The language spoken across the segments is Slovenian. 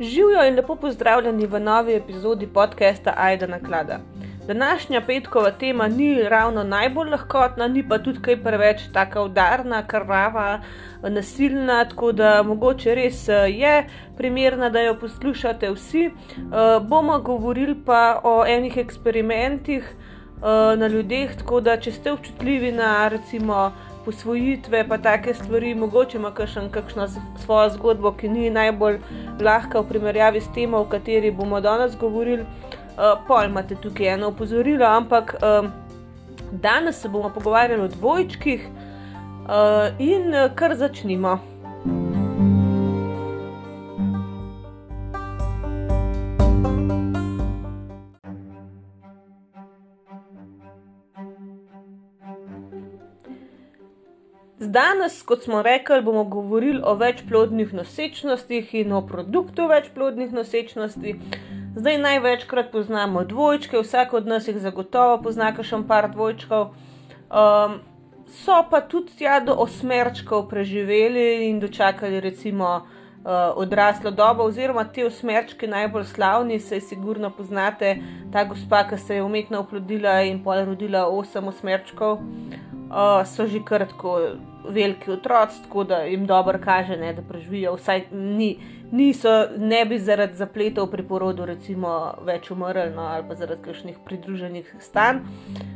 Živijo in lepo pozdravljeni v novi epizodi podcasta Aida na klada. Današnja petkova tema ni ravno najbolj lahkotna, ni pa tudi kaj preveč tako udarna, krvava, nasilna, tako da mogoče res eh, je primerna, da jo poslušate vsi. Uh, bomo govorili pa o enih eksperimentih uh, na ljudeh, tako da če ste občutljivi na recimo posvojitve, pa take stvari, mogoče ima kakšen, kakšno svojo zgodbo, ki ni najbolj lahka v primerjavi s tem, o kateri bomo danes govorili. Uh, pol imate tukaj eno opozorilo, ampak um, danes se bomo pogovarjali o dvojčkih uh, in kar začnimo. Danes, kot smo rekli, bomo govorili o večplodnih nosečnostih in o produktu večplodnih nosečnosti. Zdaj največkrat poznamo dvojčke, vsak od nas jih zagotovo pozna, še par dvojčkov. Um, so pa tudi tja do osmerčkov preživeli in dočakali, recimo, odraslo dobo, oziroma te osmerčke najbolj slavni, jih sigurno poznate, ta gospa, ki se je umetno oplodila in pol rodila osem osmerčkov, uh, so že kar tako veliki otroci, tako da jim dobro kaže, ne, da preživijo. Vsaj ni, niso, ne bi zaradi zapletov pri porodu, recimo, več umrli no, ali pa zaradi kakšnih pridruženih stanj.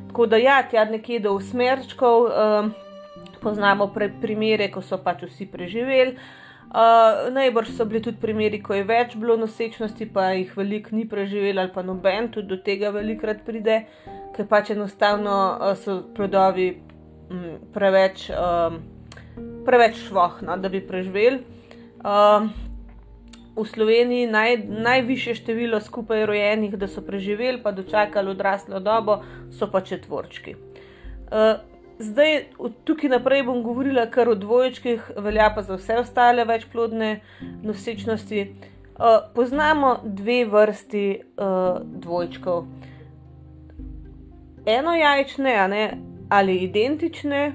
Tako da, ja, tja nekje do usmerčkov um, poznamo pre, primere, ko so pač vsi preživeli. Uh, najbrž so bili tudi primeri, ko je več bilo nosečnosti, pa jih veliko ni preživelo, ali pa noben, tudi do tega velikrat pride, ker pač enostavno uh, so plodovi m, preveč, um, preveč švohna, da bi preživeli. Um, v Sloveniji naj, najviše število skupaj rojenih, da so preživeli, pa dočakali odraslo dobo, so pa četvorčki. Uh, zdaj, tukaj naprej bom govorila kar o dvojčkih, velja pa za vse ostale večplodne nosečnosti. Uh, poznamo dve vrsti uh, dvojčkov. Eno jajčne, ne ali identične,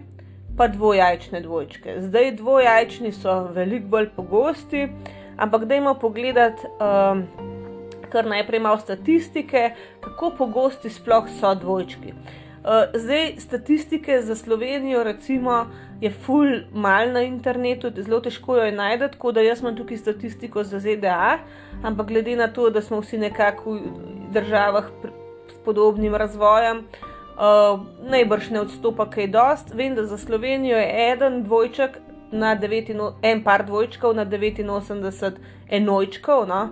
pa dvojajčne dvojčke. Zdaj dvojajčni so veliko bolj pogosti, ampak dajmo pogledati um, kar najprej malo statistike, kako pogosti sploh so dvojčki. Uh, zdaj, statistike za Slovenijo, recimo, je full mal na internetu, zelo težko jo je najti, tako da jaz imam tukaj statistiko za ZDA, ampak glede na to, da smo vsi nekako v državah s podobnim razvojem, uh, Uh, najbrž ne odstopa kaj dost. Vem, da za Slovenijo je en dvojček na 9, en par dvojčkov na 89 enojčkov. No?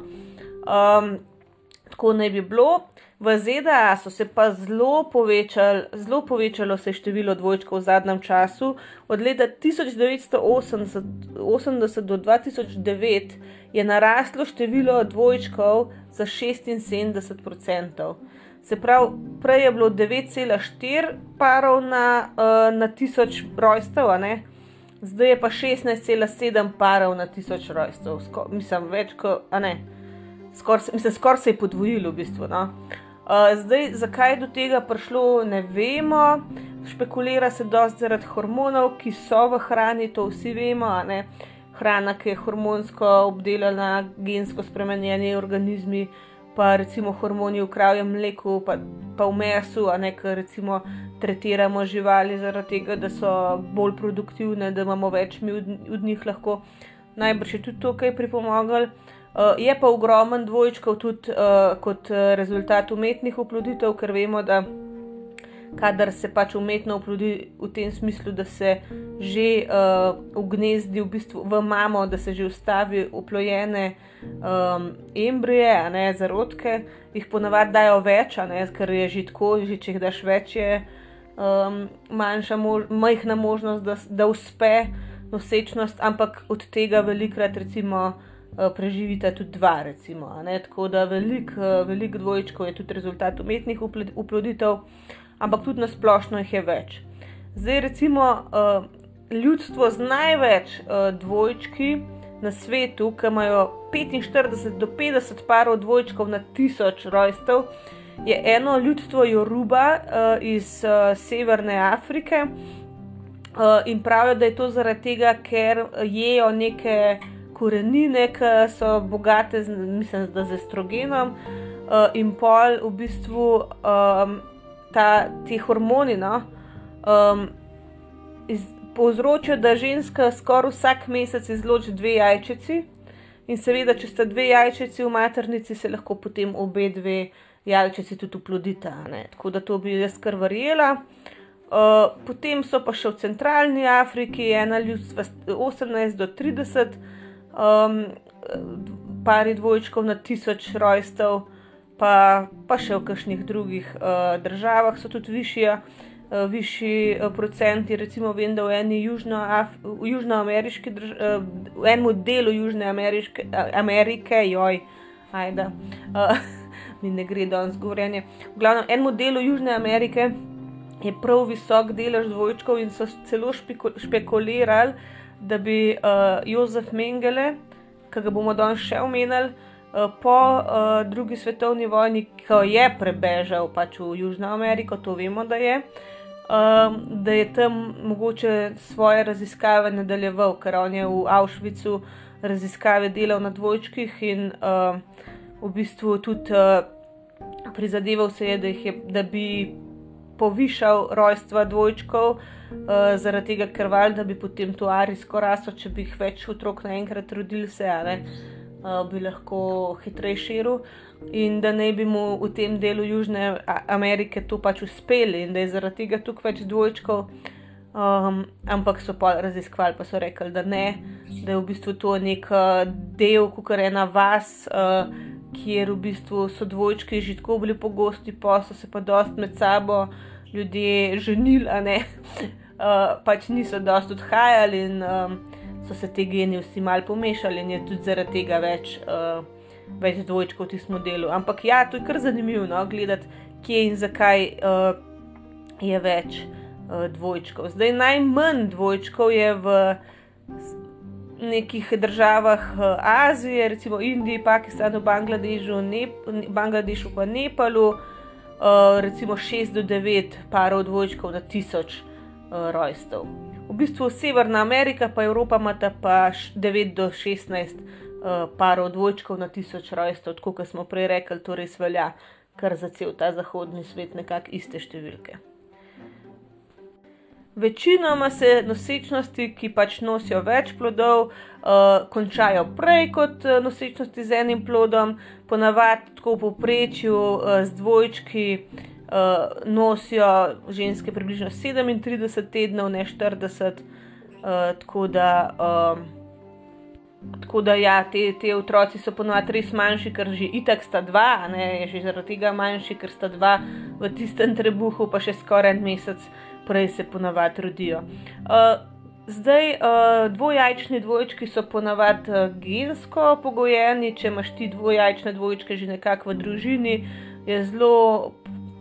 Um, tako naj bi bilo. V ZDA so se pa zelo povečali, zelo povečalo se število dvojčkov v zadnjem času. Od leta 1980 do 2009 je naraslo število dvojčkov za 76 odstotkov. Se pravi, prej je bilo 9,4 parov na, uh, na tisoč rojstev, zdaj je pa 16,7 parov na tisoč rojstev. Sko mislim, več kot, a ne, skoraj skor se je podvojilo v bistvu. No? Uh, zdaj, zakaj je do tega prišlo, ne vemo. Špekulira se dosti zaradi hormonov, ki so v hrani, to vsi vemo. Hrana, ki je hormonsko obdelana, gensko spremenjeni organizmi pa recimo hormoni v kravjem mleku, pa, pa v mesu, a ne kar recimo tretiramo živali zaradi tega, da so bolj produktivne, da imamo več mi od, od njih lahko. Najbrž je tudi to, kar je pripomoglo. Uh, je pa ogromen dvojčkov tudi uh, kot uh, rezultat umetnih oploditev, ker vemo, da kadar se pač umetno oplodi v tem smislu, da se že uh, ugnezdi v, bistvu v mamo, da se že ustavi uplojene um, embrije, ne zarodke, jih ponavadi dajo več, ne, ker je že tako, že če jih daš več, je um, manjša mož, majhna možnost, da, da uspe nosečnost, ampak od tega velikrat recimo. Uh, preživite tudi dva, recimo. Tako da veliko uh, velik dvojčkov je tudi rezultat umetnih uploditev. Ampak tudi na splošno jih je več. Zdaj, recimo, uh, ljudstvo z največ dvojčki na svetu, ki imajo 45 do 50 parov dvojčkov na tisoč rojstev, je eno ljudstvo Joruba iz Severne Afrike. In pravijo, da je to zaradi tega, ker jejo neke korenine, ki so bogate, z, mislim, da z estrogenom, uh, in pol v bistvu um, ta, ti hormoni no, um, iz, povzročijo, da ženska skoraj vsak mesec izloči dve jajčici. In seveda, če sta dve jajčici v maternici, se lahko potem obe dve jajčici tudi uplodita. Tako da to bi jaz kar verjela. Uh, potem so pa še v centralni Afriki, ena ljudstva 18 do 30, um, pari dvojčkov na tisoč rojstev, pa, pa še v kakšnih drugih uh, državah so tudi višji. Uh, višji uh, procenti, recimo, vem, da v eni južnoameriški južno uh, v enem delu Južne Ameriške, Amerike, joj, ajda, uh, mi ne gre danes govorjenje. V glavnem, enem delu Južne Amerike je prav visok delež dvojčkov in so celo špekulirali, da bi uh, Jozef Mengele, ki ga bomo danes še omenjali, uh, po uh, drugi svetovni vojni, ko je prebežal pač v Južno Ameriko, to vemo, da je. Um, da je tam mogoče svoje raziskave nadaljeval, ker on je v Avšvicu raziskave delal na dvojčkih in uh, v bistvu tudi uh, prizadeval se je, da, je, da bi povišal rojstva dvojčkov, uh, zaradi tega, ker val, da bi potem to arijsko raso, če bi jih več otrok naenkrat rodili, se ne, uh, bi lahko hitreje širil. In da ne bi mu v tem delu Južne Amerike to pač uspeli, in da je zaradi tega tukaj več dvojčkov. Um, ampak so pa raziskovali, pa so rekli, da ne, da je v bistvu to nek del, kot je ena vas, uh, kjer v bistvu so dvojčki že tako bili pogosti, pa so se pa dost med sabo ljudje ženili, a ne, uh, pač niso dost odhajali in um, so se te geni vsi mal pomešali in je tudi zaradi tega več, uh, več dvojčkov v tem modelu. Ampak ja, to je kar zanimivo, no, gledati, kje in zakaj uh, je več uh, dvojčkov. Zdaj najmanj dvojčkov je v nekih državah Azije, recimo Indiji, Pakistanu, Bangladešu, Nep Bangladešu pa Nepalu. Eh, recimo 6 do 9 parov dvojčkov na tisoč uh, rojstev. V bistvu Severna Amerika pa Evropa ima pa 9 do 16 uh, eh, parov dvojčkov na tisoč rojstev, tako kot smo prej rekli, to res velja, kar za cel ta zahodni svet nekako iste številke. Večinoma se nosečnosti, ki pač nosijo več plodov, uh, končajo prej kot uh, nosečnosti z enim plodom, ponavadi tako v povprečju uh, z dvojčki uh, nosijo ženske približno 37 tednov, ne 40. Uh, tako da, uh, tako da ja, te, te otroci so ponovadi res manjši, ker že itak sta dva, ne že zaradi tega manjši, ker sta dva v tistem trebuhu, pa še skoraj en mesec prej se ponavadi rodijo. Uh, zdaj, uh, dvojajčni dvojčki so ponavadi uh, gensko pogojeni, če imaš ti dvojajčne dvojčke že nekako v družini, je zelo.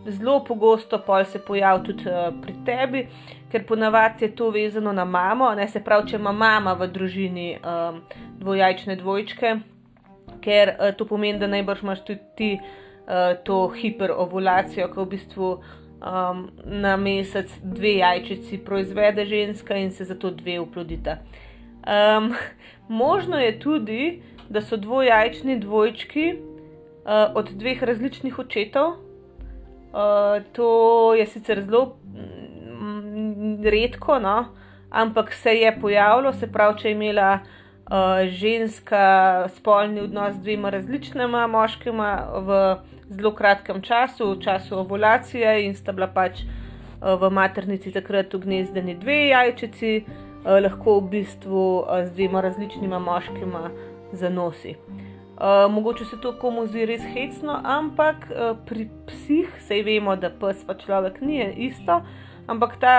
Zelo pogosto pa se pojavi tudi uh, pri tebi, ker ponavadi je to vezano na mamo. Ne, se pravi, če ima mama v družini um, dvojajčne dvojčke, ker uh, to pomeni, da najbrž imaš tudi ti uh, to hiperovulacijo, ki v bistvu um, na mesec dve jajčici proizvede ženska in se zato dve uplodita. Um, možno je tudi, da so dvojajčni dvojčki uh, od dveh različnih očetov. Uh, to je sicer zelo mm, redko, no? ampak se je pojavilo, se pravi, če je imela uh, ženska spolni odnos z dvema različnima moškima v zelo kratkem času, v času ovulacije in sta bila pač uh, v maternici takrat ugnezdeni dve jajčici, uh, lahko v bistvu uh, z dvema različnima moškima zanosi. Uh, mogoče se to komu zdi res hecno, ampak pri psih, sej vemo, da pes pa človek ni isto, ampak ta,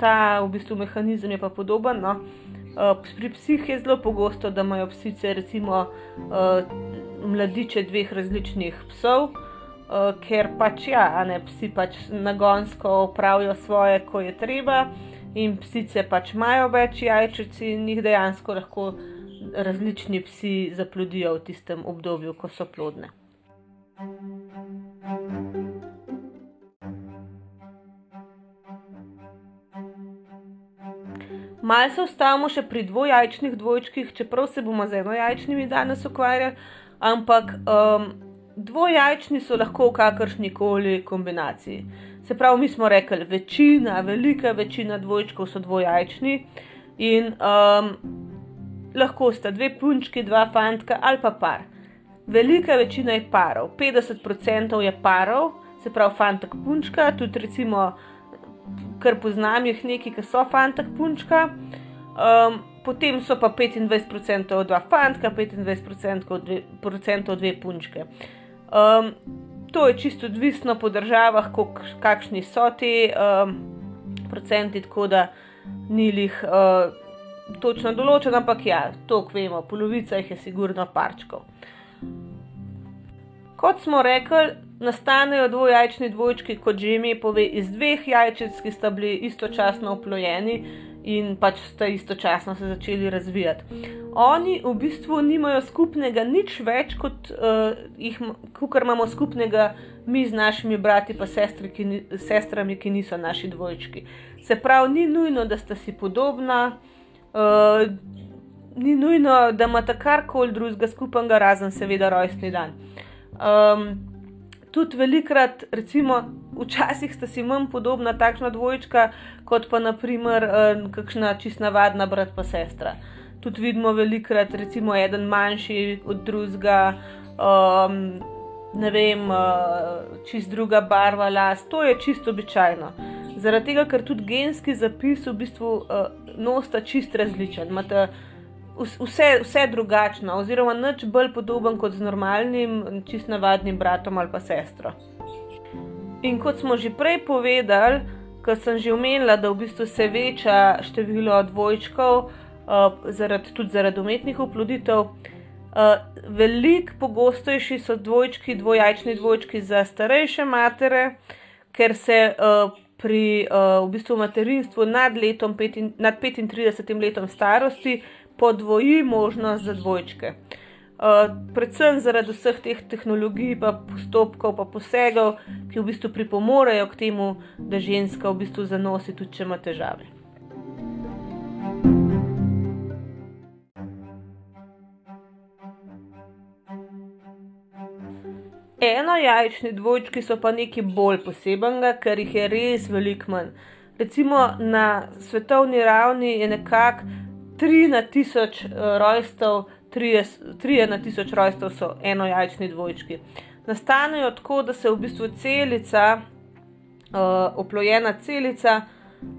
ta v bistvu mehanizem je pa podoben. No? Pri psih je zelo pogosto, da imajo psice recimo mladiče dveh različnih psov, uh, ker pač ja, ne, psi pač nagonsko upravijo svoje, ko je treba, in psice pač imajo več jajčic in jih dejansko lahko različni psi zaplodijo v tistem obdobju, ko so plodne. Malce se ustavimo še pri dvojajčnih dvojčkih, čeprav se bomo z enojajčnimi danes ukvarjali, ampak um, dvojajčni so lahko v kakršni koli kombinaciji. Se pravi, mi smo rekli, večina, velika večina dvojčkov so dvojajčni in um, lahko sta dve punčki, dva fantka ali pa par. Velika večina je parov, 50% je parov, se pravi, fantek punčka, tudi recimo, kar poznam jih neki, ki so fantek punčka. Um, potem so pa 25% dva fantka, 25% dve punčke. Um, to je čisto odvisno po državah, kakšni so ti um, procenti, tako da ni jih uh, točno določen, ampak ja, to vemo, polovica jih je sigurno parčkov. Kot smo rekli, nastanejo dvojajčni dvojčki, kot že ime pove, iz dveh jajčic, ki sta bili istočasno oplojeni in pač sta istočasno se začeli razvijati. Oni v bistvu nimajo skupnega nič več, kot uh, jih, kar imamo skupnega mi z našimi brati in sestri, ki, sestrami, ki niso naši dvojčki. Se pravi, ni nujno, da sta si podobna, uh, ni nujno, da imata karkoli drugega skupnega, razen seveda rojstni dan. Um, tudi velikrat, recimo, včasih sta si manj podobna takšna dvojčka, kot pa naprimer uh, kakšna čist navadna brat pa sestra. Tudi vidimo velikrat, recimo, eden manjši od drugega, um, ne vem, uh, čist druga barva las, to je čisto običajno. Zaradi tega, ker tudi genski zapis v bistvu uh, nosta čist različen. Imate vse, vse drugačno, oziroma nič bolj podoben kot z normalnim, čist navadnim bratom ali pa sestro. In kot smo že prej povedali, ker sem že omenila, da v bistvu se veča število dvojčkov, uh, zaradi, tudi zaradi umetnih oploditev. Uh, Veliko pogostejši so dvojčki, dvojajčni dvojčki za starejše matere, ker se uh, pri uh, v bistvu materinstvu nad, letom, petin, nad 35 letom starosti podvoji možnost za dvojčke. Uh, predvsem zaradi vseh teh tehnologij, pa postopkov, pa posegov, ki v bistvu pripomorejo k temu, da ženska v bistvu zanosi tudi, če ima težave. Eno jajčni dvojčki so pa nekaj bolj posebnega, ker jih je res veliko manj. Recimo na svetovni ravni je nekako 3 na 1000 uh, rojstev, 3 na 1000 rojstev so enojajčni dvojčki. Nastanejo tako, da se v bistvu celica, uh, oplojena celica,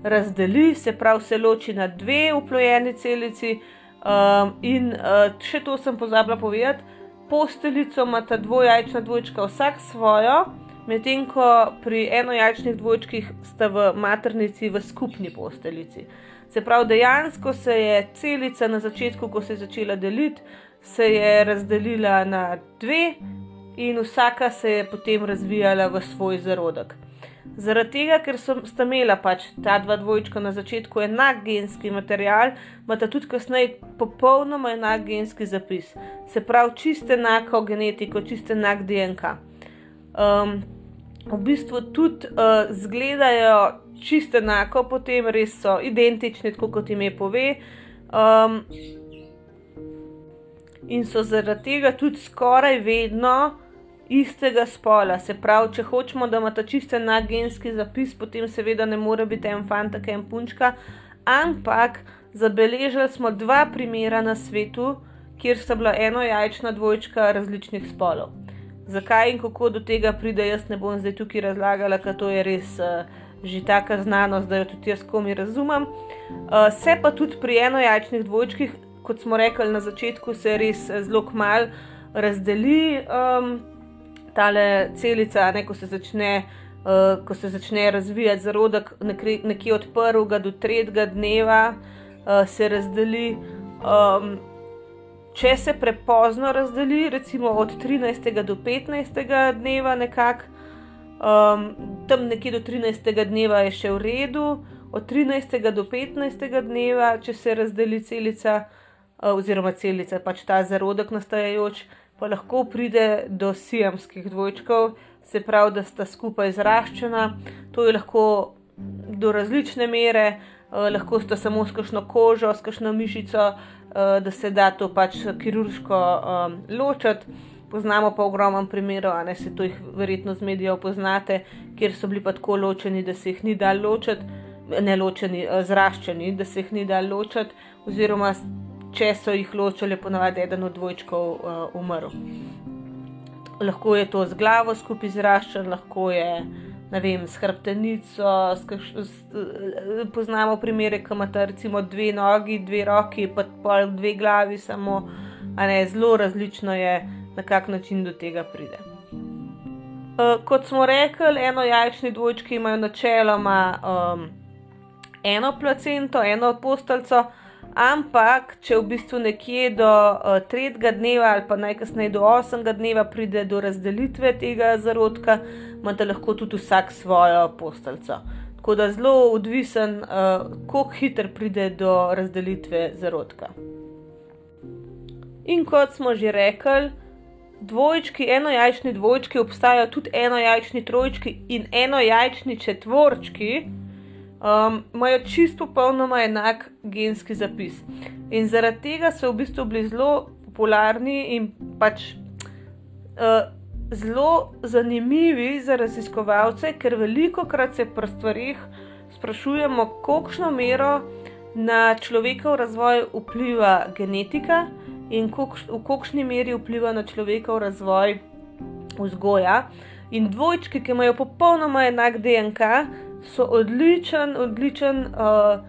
razdeli, se pravi, se loči na dve oplojeni celici. Um, in uh, še to sem pozabila povedati, posteljico ima ta dvojajčna dvojčka vsak svojo, medtem ko pri enojajčnih dvojčkih sta v maternici v skupni posteljici. Se pravi, dejansko se je celica na začetku, ko se je začela deliti, se je razdelila na dve, in vsaka se je potem razvijala v svoj zarodek. Zaradi tega, ker so sta imela pač ta dva dvojčka na začetku enak genski material, imata tudi kasneje popolnoma enak genski zapis. Se pravi, čisto enako genetiko, čisto enak DNK. Um, v bistvu tudi uh, zgledajo čisto enako, potem res so identični, tako kot ime pove. Um, in so zaradi tega tudi skoraj vedno istega spola. Se pravi, če hočemo, da ima ta čisto enak genski zapis, potem seveda ne more biti en fantak, en punčka. Ampak zabeležili smo dva primera na svetu, kjer sta bila eno jajčna dvojčka različnih spolov. Zakaj in kako do tega pride, jaz ne bom zdaj tukaj razlagala, ker to je res. Uh, že tako znanost, da jo tudi jaz komi razumem. Uh, se pa tudi pri enojajčnih dvojčkih, kot smo rekli na začetku, se res eh, zelo mal razdeli um, tale celica, ne, ko, se začne, uh, ko se začne razvijati zarodek, nekje, nekje od prvega do tretjega dneva uh, se razdeli. Um, Če se prepozno razdeli, recimo od 13. do 15. dneva, nekako, Um, tam nekje do 13. dneva je še v redu, od 13. do 15. dneva, če se razdeli celica, uh, oziroma celica, pač ta zarodek nastajajoč, pa lahko pride do sijamskih dvojčkov, se pravi, da sta skupaj zraščena. To je lahko do različne mere, uh, lahko sta samo s kakšno kožo, s kakšno mišico, uh, da se da to pač kirurško um, ločiti. Poznamo pa ogromno primerov, a ne se to jih verjetno z medijev poznate, kjer so bili pa tako ločeni, da se jih ni dal ločiti, ne ločeni, zraščeni, da se jih ni dal ločiti, oziroma če so jih ločili, ponovadi eden od dvojčkov uh, umrl. Lahko je to z glavo skupaj zraščen, lahko je vem, s hrbtenico. S kakš, s, poznamo primere, ko imate recimo dve nogi, dve roki, pa pol dve glavi, samo ne, zelo različno je, na kak način do tega pride. Uh, kot smo rekli, eno jajčni dvojčki imajo načeloma um, eno placento, eno posteljico, Ampak, če v bistvu nekje do uh, tretjega dneva ali pa najkasneje do osmega dneva pride do razdelitve tega zarodka, imate lahko tudi vsak svojo posteljico. Tako da zelo odvisen, uh, kako hitro pride do razdelitve zarodka. In kot smo že rekli, dvojčki, enojajčni dvojčki obstajajo tudi enojajčni trojčki in enojajčni četvorčki um, imajo čisto popolnoma enak genski zapis. In zaradi tega so v bistvu bili zelo popularni in pač uh, zelo zanimivi za raziskovalce, ker veliko krat se pri stvarih sprašujemo, kakšno mero na človekov razvoj vpliva genetika in v kakšni meri vpliva na človekov razvoj vzgoja. In dvojčki, ki imajo popolnoma enak DNK, so odličen, odličen uh,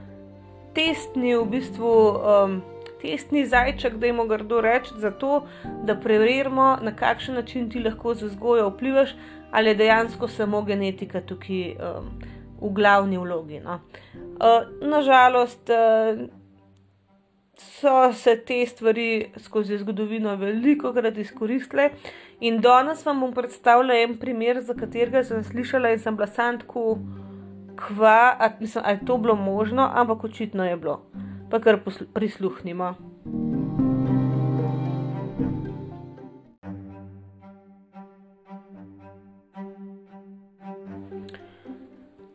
testni, v bistvu um, testni zajček, da jim grdo reči, zato da preverimo, na kakšen način ti lahko z vzgojo vplivaš, ali je dejansko samo genetika tukaj um, v glavni vlogi. No. Uh, nažalost. Uh, So se te stvari skozi zgodovino veliko krat izkoristile, in danes vam bom predstavila en primer, za katerega sem slišala in sem bila santku kva, ali, mislim, ali to bilo možno, ampak očitno je bilo. Pa kar prisluhnimo.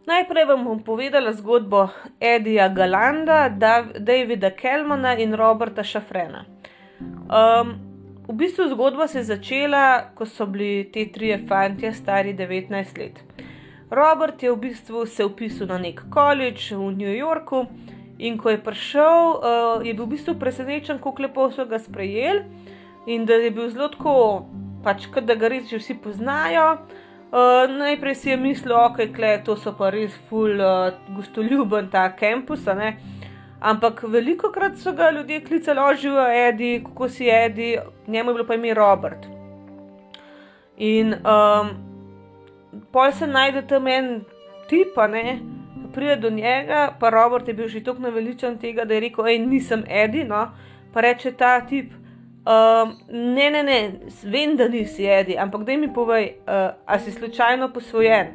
Najprej vam bom povedala zgodbo Edija Galanda, Davida Kelmana in Roberta Šafrena. Um, v bistvu zgodba se je začela, ko so bili ti trije fanti stari 19 let. Robert je v bistvu se upisal na nek koledž v New Yorku in ko je prišel, uh, je bil v bistvu presenečen, kako lepo so ga sprejeli in da je bil zelo tako, pač, da ga res že vsi poznajo. Uh, najprej si je mislil, ok, kle, to so pa res ful, uh, gostoljuben ta kampus. Ampak veliko krat so ga ljudje klicali, oživo, Edi, kako si Edi, njemu je bilo pa ime Robert. In um, pol se najde tam en tip, ne, pride do njega, pa Robert je bil že tako naveličen tega, da je rekel: hej, nisem Edi, no, pa reče ta tip. Um, ne, ne, ne, vem, da nisi Edi, ampak da mi povej, uh, a si slučajno posvojen.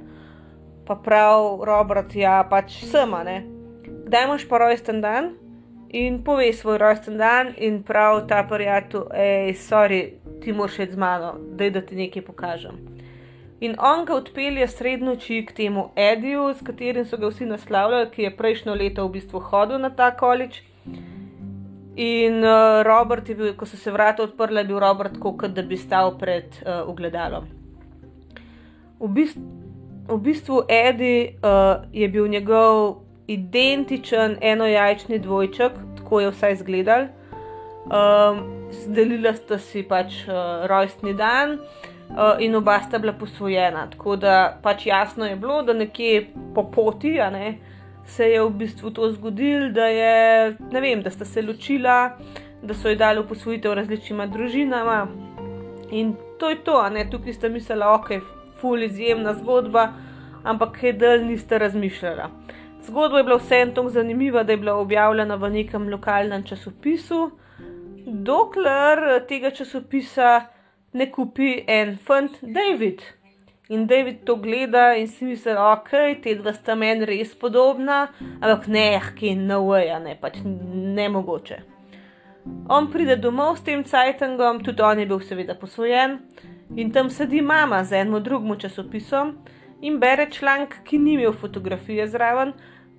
Pa prav, Robert, ja, pač sem, ne. Kdaj imaš pa rojsten dan? In povej svoj rojsten dan, in prav ta prijatelj, hej, sorry, ti moraš iti z mano, da ti nekaj pokažem. In on ga odpelje srednoči k temu Ediju, s katerim so ga vsi naslavljali, ki je prejšnjo leto v bistvu hodil na ta količ. In uh, Robert je bil, ko so se vrata odprla, je bil Robert kot da bi stal pred uh, ogledalom. V bistvu, v bistvu Edi uh, je bil njegov identičen enojajčni dvojček, tako je vsaj izgledal. Um, Zdelila sta si pač uh, rojstni dan. Eh, in oba sta bila posvojena. Tako da pač jasno je bilo, da nekje po poti ne, se je v bistvu to zgodilo, da, je, vem, da sta se ločila, da so ji dali posvojitev različnima družinama. In to je to, ne, tukaj sta mislila, ok, ful izjemna zgodba, ampak kaj del niste razmišljala. Zgodba je bila vsem tako zanimiva, da je bila objavljena v nekem lokalnem časopisu, dokler tega časopisa ne kupi en fant, David. In David to gleda in si misli, ok, te dva sta meni res podobna, ampak ne, ki no way, ne, pač ne mogoče. On pride domov s tem cajtangom, tudi on je bil seveda posvojen, in tam sedi mama z enim drugim časopisom in bere članek, ki ni imel fotografije zraven,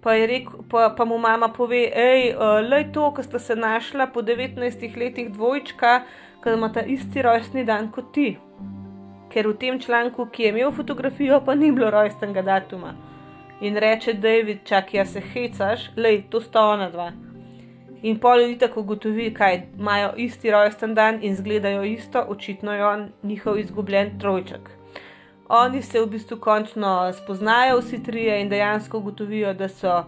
pa, rekel, pa, pa mu mama pove, hej, uh, le to, ki sta se našla po 19 letih dvojčka, ki ima ta isti rojstni dan kot ti. Ker v tem članku, ki je imel fotografijo, pa ni bilo rojstnega datuma. In reče David, čakaj, ja se hecaš, le to sta ona dva. In pol ljudi tako ugotovi, kaj imajo isti rojsten dan in izgledajo isto, očitno je on njihov izgubljen trojček. Oni se v bistvu končno spoznajo, vsi trije, in dejansko ugotovijo, da so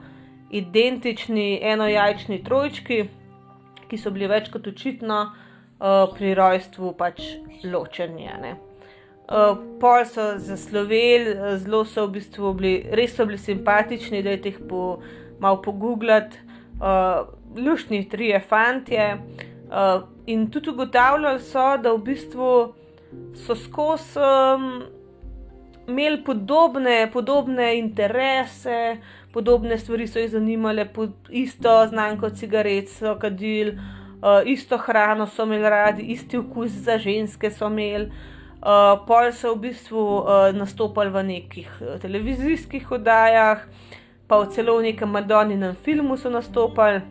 identični enojajčni trojčki, ki so bili več kot očitno uh, pri rojstvu pač ločeni. Uh, pol so zasloveli, zelo so v bistvu bili, res so bili simpatični, da je jih po, malo pogooglati, uh, lušni trije fantje. Uh, in tudi ugotavljali so, da v bistvu so skozi. Um, imeli podobne, podobne interese, podobne stvari so jih zanimale, isto znamko cigaret so kadili, uh, isto hrano so imeli radi, isti okus za ženske so imeli. Uh, pol so v bistvu uh, nastopali v nekih uh, televizijskih oddajah, pa v celo v nekem Madoninem filmu so nastopali.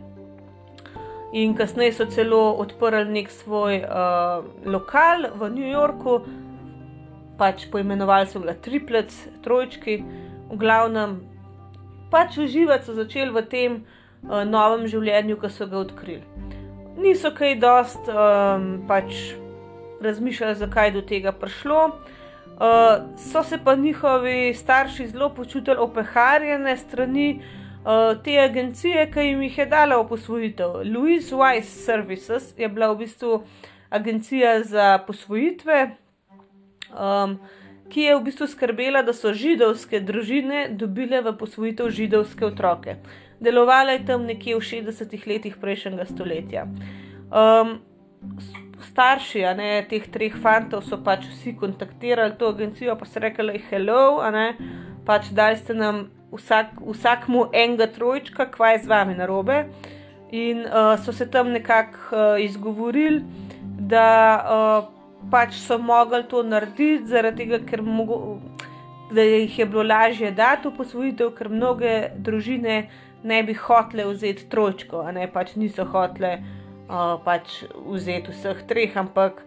In kasneje so celo odprli nek svoj uh, lokal v New Yorku, pač poimenovali so ga triplec, trojčki, v glavnem pač uživati so začeli v tem uh, novem življenju, ki so ga odkrili. Niso kaj dost um, pač razmišljali, zakaj je do tega prišlo. Uh, so se pa njihovi starši zelo počutili opeharjene strani uh, te agencije, ki jim jih je dala v posvojitev. Louis Wise Services je bila v bistvu agencija za posvojitve, um, ki je v bistvu skrbela, da so židovske družine dobile v posvojitev židovske otroke. Delovala je tam nekje v 60-ih letih prejšnjega stoletja. Um, starši ne, teh treh fantov so pač vsi kontaktirali to agencijo, pa so rekli: Hello, pač daj ste nam vsak, vsakmu enega trojčka, kvaj je z vami na robe. In uh, so se tam nekako uh, izgovorili, da uh, pač so mogli to narediti, zaradi tega, ker mogo, jih je bilo lažje dati v posvojitev, ker mnoge družine ne bi hotele vzeti trojčko, ne pač niso hotele uh, pač vzeti vseh treh, ampak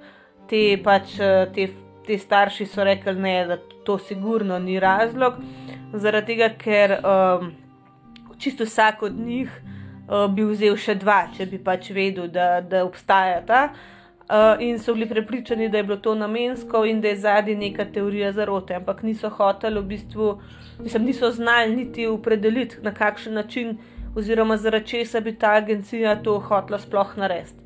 te, pač, te, te starši so rekli, ne, da to sigurno ni razlog, zaradi tega, ker um, čisto vsak od njih. Uh, bi vzel še dva, če bi pač vedel, da, da obstaja ta. Uh, in so bili prepričani, da je bilo to namensko in da je zadnji neka teorija zarote, ampak niso hoteli, v bistvu, mislim, niso znali niti opredeliti, na kakšen način, oziroma zaradi česa bi ta agencija to hotela sploh narediti.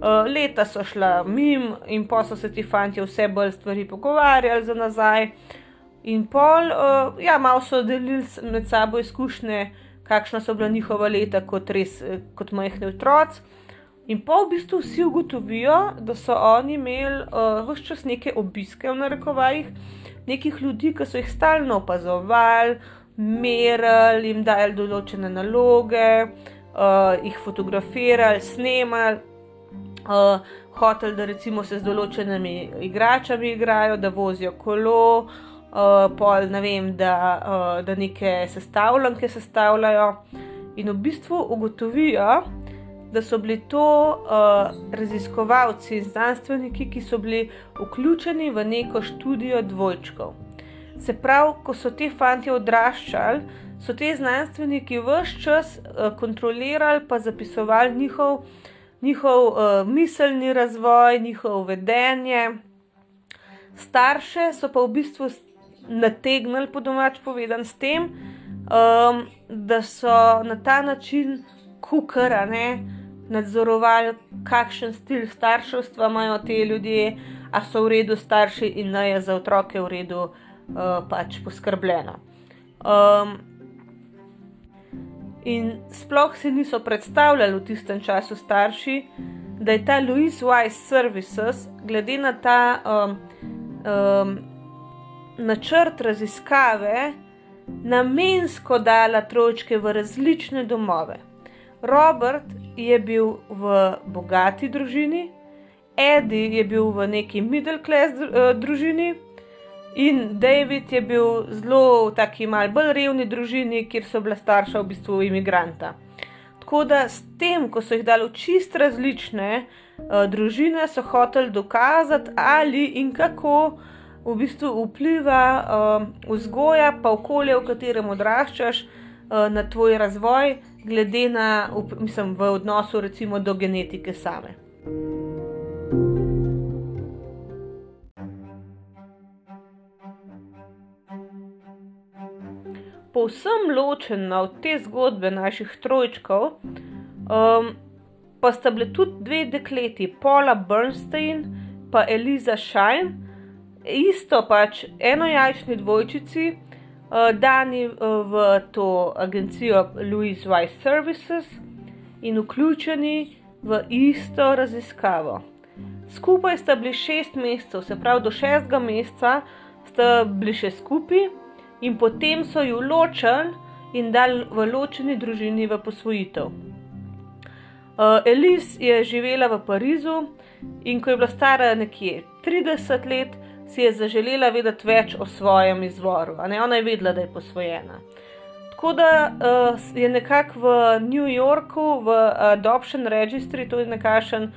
Uh, leta so šla mim in pa so se ti fanti vse bolj stvari pogovarjali za nazaj. In pol, uh, ja, malo so delili med sabo izkušnje, kakšna so bila njihova leta kot res, kot majhni otroci. In pa v bistvu vsi ugotovijo, da so oni imeli uh, vse čas neke obiske v narekovajih, nekih ljudi, ki so jih stalno opazovali, merili, jim dajali določene naloge, uh, jih fotografirali, snemali, uh, hoteli, da recimo se z določenimi igračami igrajo, da vozijo kolo. Uh, pol, ne vem, da, uh, da neke sestavljanke sestavljajo, in v bistvu ugotovijo, da so bili to uh, raziskovalci, znanstveniki, ki so bili vključeni v neko študijo dvojčkov. Se pravi, ko so ti fanti odraščali, so ti znanstveniki vse čas uh, kontrolirali in zapisovali njihov, njihov uh, miselni razvoj, njihovo vedenje. Starše so pa v bistvu nategnili, po domač povedan, s tem, um, da so na ta način kukara, ne nadzorovali, kakšen stil starševstva imajo ti ljudje, a so v redu starši in da je za otroke v redu uh, pač poskrbljeno. Um, in sploh si niso predstavljali v tistem času starši, da je ta Louis Wise Services, glede na ta um, um, načrt raziskave, namensko dala trojčke v različne domove. Robert je bil v bogati družini, Eddie je bil v neki middle class eh, družini, In David je bil zelo v taki malce bolj revni družini, kjer so bila starša v bistvu imigranta. Tako da s tem, ko so jih dali čist različne uh, družine, so hoteli dokazati, ali in kako v bistvu vpliva uh, vzgoja, pa okolje, v katerem odraščaš, uh, na tvoj razvoj, glede na, v, mislim, v odnosu recimo do genetike same. Povsem ločena od te zgodbe naših trojčkov, um, pa sta bili tudi dve dekleti, Paula Bernstein in Eliza Shine, isto pač enojajčni dvojčici, uh, dani uh, v to agencijo Louis Weiss Services in vključeni v isto raziskavo. Skupaj sta bili šest mesecev, se pravi, do šestega meseca sta bili še skupaj in potem so jo ločili in dali v ločeni družini v posvojitev. Uh, Elis je živela v Parizu in ko je bila stara nekje 30 let, si je zaželela vedeti več o svojem izvoru. Ona je vedela, da je posvojena. Tako da uh, je nekako v New Yorku, v Adoption Registry, to je nekakšen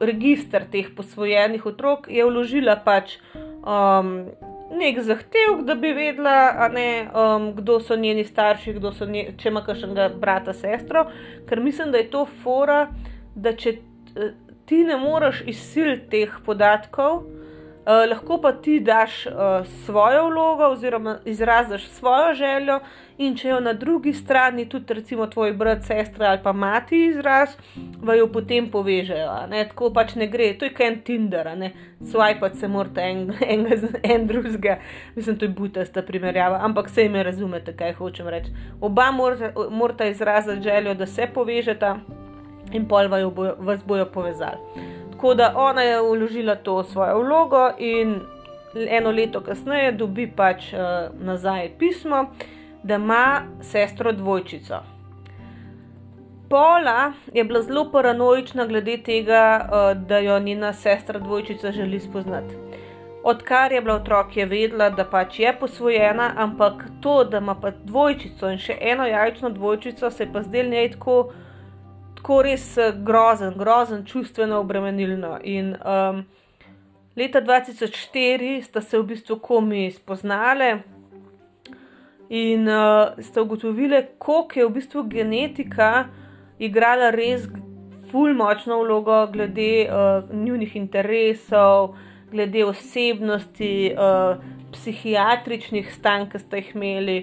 registr teh posvojenih otrok, je vložila pač um, nek zahtevek, da bi vedela, ne, um, kdo so njeni starši, so nje, če ima kakšnega brata, sestro, ker mislim, da je to fora, da če ti ne moreš izsiliti teh podatkov, uh, lahko pa ti daš uh, svojo vlogo oziroma izraziš svojo željo in če jo na drugi strani tudi recimo tvoj brat, sestra ali pa mati izraz, vaju potem povežejo. Tako pač ne gre, to je kaj en Tinder, swipati se morate en, en, en drugega, mislim, to je butasta primerjava, ampak vse ime razumete, kaj hočem reči. Oba morata izraziti željo, da se povežeta in pol vaju bo, vas bojo povezali. Tako da ona je uložila to svojo vlogo in eno leto kasneje dobi pač uh, nazaj pismo da ima sestro dvojčico. Pola je bila zelo paranoična glede tega, eh, da jo njena sestra dvojčica želi spoznati. Odkar je bila otrok, je vedela, da pač je posvojena, ampak to, da ima pa dvojčico in še eno jajčno dvojčico, se je pa zdelo njej tako, tako res eh, grozen, grozen, čustveno obremenilno. In um, leta 2004 sta se v bistvu komi spoznale, in uh, ste ugotovili, koliko je v bistvu genetika igrala res ful močno vlogo glede uh, njunih interesov, glede osebnosti, uh, psihiatričnih stanj, ki ste jih imeli.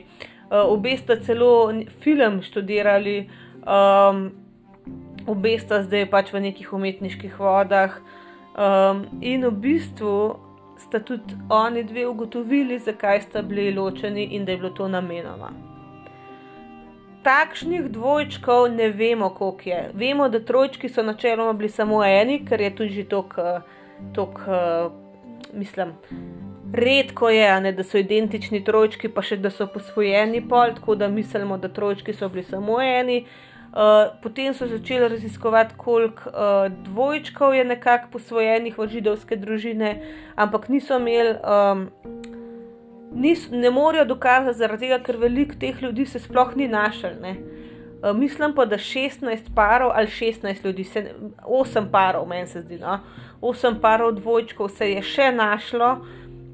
Uh, obe sta celo film študirali, um, obe sta zdaj pač v nekih umetniških vodah. Um, in v bistvu sta tudi oni dve ugotovili, zakaj sta bili ločeni in da je bilo to namenoma. Takšnih dvojčkov ne vemo, koliko je. Vemo, da trojčki so načeloma bili samo eni, ker je tudi že tako, mislim, redko je, ne, da so identični trojčki, pa še da so posvojeni pol, tako da mislimo, da trojčki so bili samo eni. Uh, potem so začeli raziskovati, koliko uh, dvojčkov je nekako posvojenih v židovske družine, ampak niso imeli, um, nis, ne morejo dokazati, zaradi tega, ker veliko teh ljudi se sploh ni našel. Uh, mislim pa, da 16 parov ali 16 ljudi, se, 8 parov, meni se zdi, no? 8 parov dvojčkov se je še našlo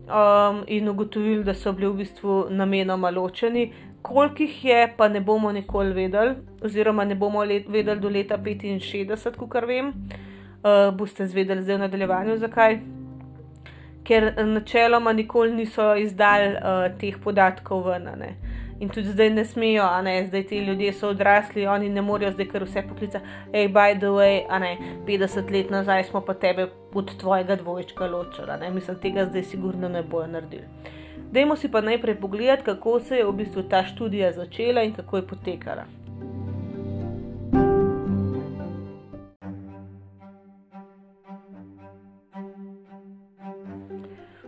um, in ugotovili, da so bili v bistvu namenoma ločeni. Koliko jih je, pa ne bomo nikoli vedeli, oziroma ne bomo let, vedeli do leta 65, kot vem. Uh, boste zvedeli zdaj v nadaljevanju, zakaj. Ker načeloma nikoli niso izdali uh, teh podatkov ven. Ne. In tudi zdaj ne smejo, a ne, zdaj ti ljudje so odrasli, oni ne morejo zdaj kar vse poklicati. Hej, by the way, a ne, 50 let nazaj smo pa tebe od tvojega dvojčka ločili, mislim, tega zdaj sigurno ne bojo naredili. Dajmo si pa najprej pogledati, kako se je v bistvu ta študija začela in kako je potekala.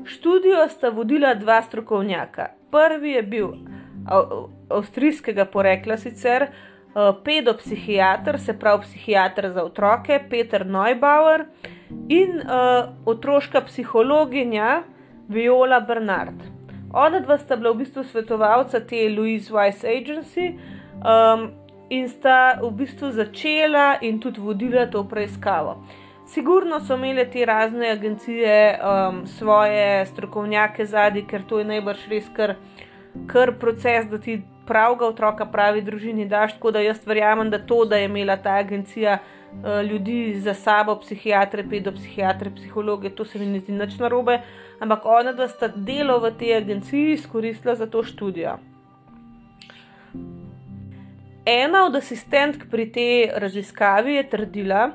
Študijo sta vodila dva strokovnjaka. Prvi je bil avstrijskega porekla, sicer eh, pedopsihiater, se pravi psihiater za otroke, Peter Neubauer in uh, otroška psihologinja Viola Bernard. Ona dva sta bila v bistvu svetovalca te Louise Weiss Agency um, in sta v bistvu začela in tudi vodila to preiskavo. Sigurno so imele te razne agencije um, svoje strokovnjake zadnji, ker to je najbrž res kar, kar proces, da ti pravega otroka pravi družini daš. Tako da jaz verjamem, da to, da je imela ta agencija uh, ljudi za sabo, psihiatre, pedopsihiatre, psihologe, to se mi ne zdi nič narobe, ampak ona, da sta delo v tej agenciji izkoristila za to študijo. Ena od asistentk pri tej raziskavi je trdila,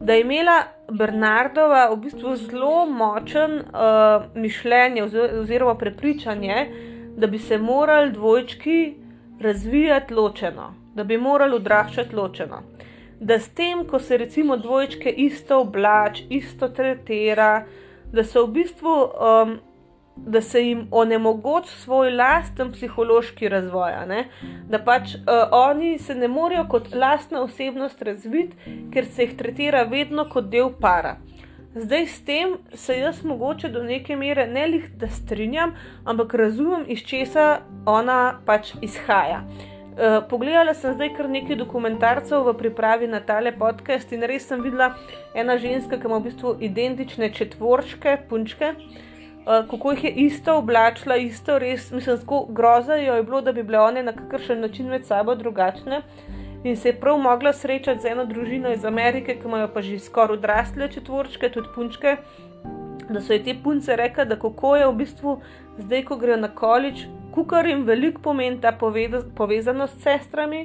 da je imela Bernardova v bistvu zelo močen uh, mišljenje oziroma prepričanje, da bi se morali dvojčki razvijati ločeno, da bi morali odraščati ločeno. Da s tem, ko se recimo dvojčke isto oblač, isto tretira, da so v bistvu um, da se jim onemogoči svoj lasten psihološki razvoj. Da pač uh, oni se ne morejo kot lastna osebnost razviti, ker se jih tretira vedno kot del para. Zdaj s tem se jaz mogoče do neke mere ne lih da strinjam, ampak razumem, iz česa ona pač izhaja. Uh, pogledala sem zdaj kar nekaj dokumentarcev v pripravi na tale podcast in res sem videla ena ženska, ki ima v bistvu identične četvorčke, punčke. Uh, kako jih je isto oblačila, isto res, mislim, tako groza jo je bilo, da bi bile one na kakršen način med sabo drugačne. In se je prav mogla srečati z eno družino iz Amerike, ki imajo pa že skoraj odrasle četvorčke, tudi punčke. Da so ji te punce rekli, da kako je v bistvu zdaj, ko grejo na količ, kukar jim veliko pomeni ta povezanost s sestrami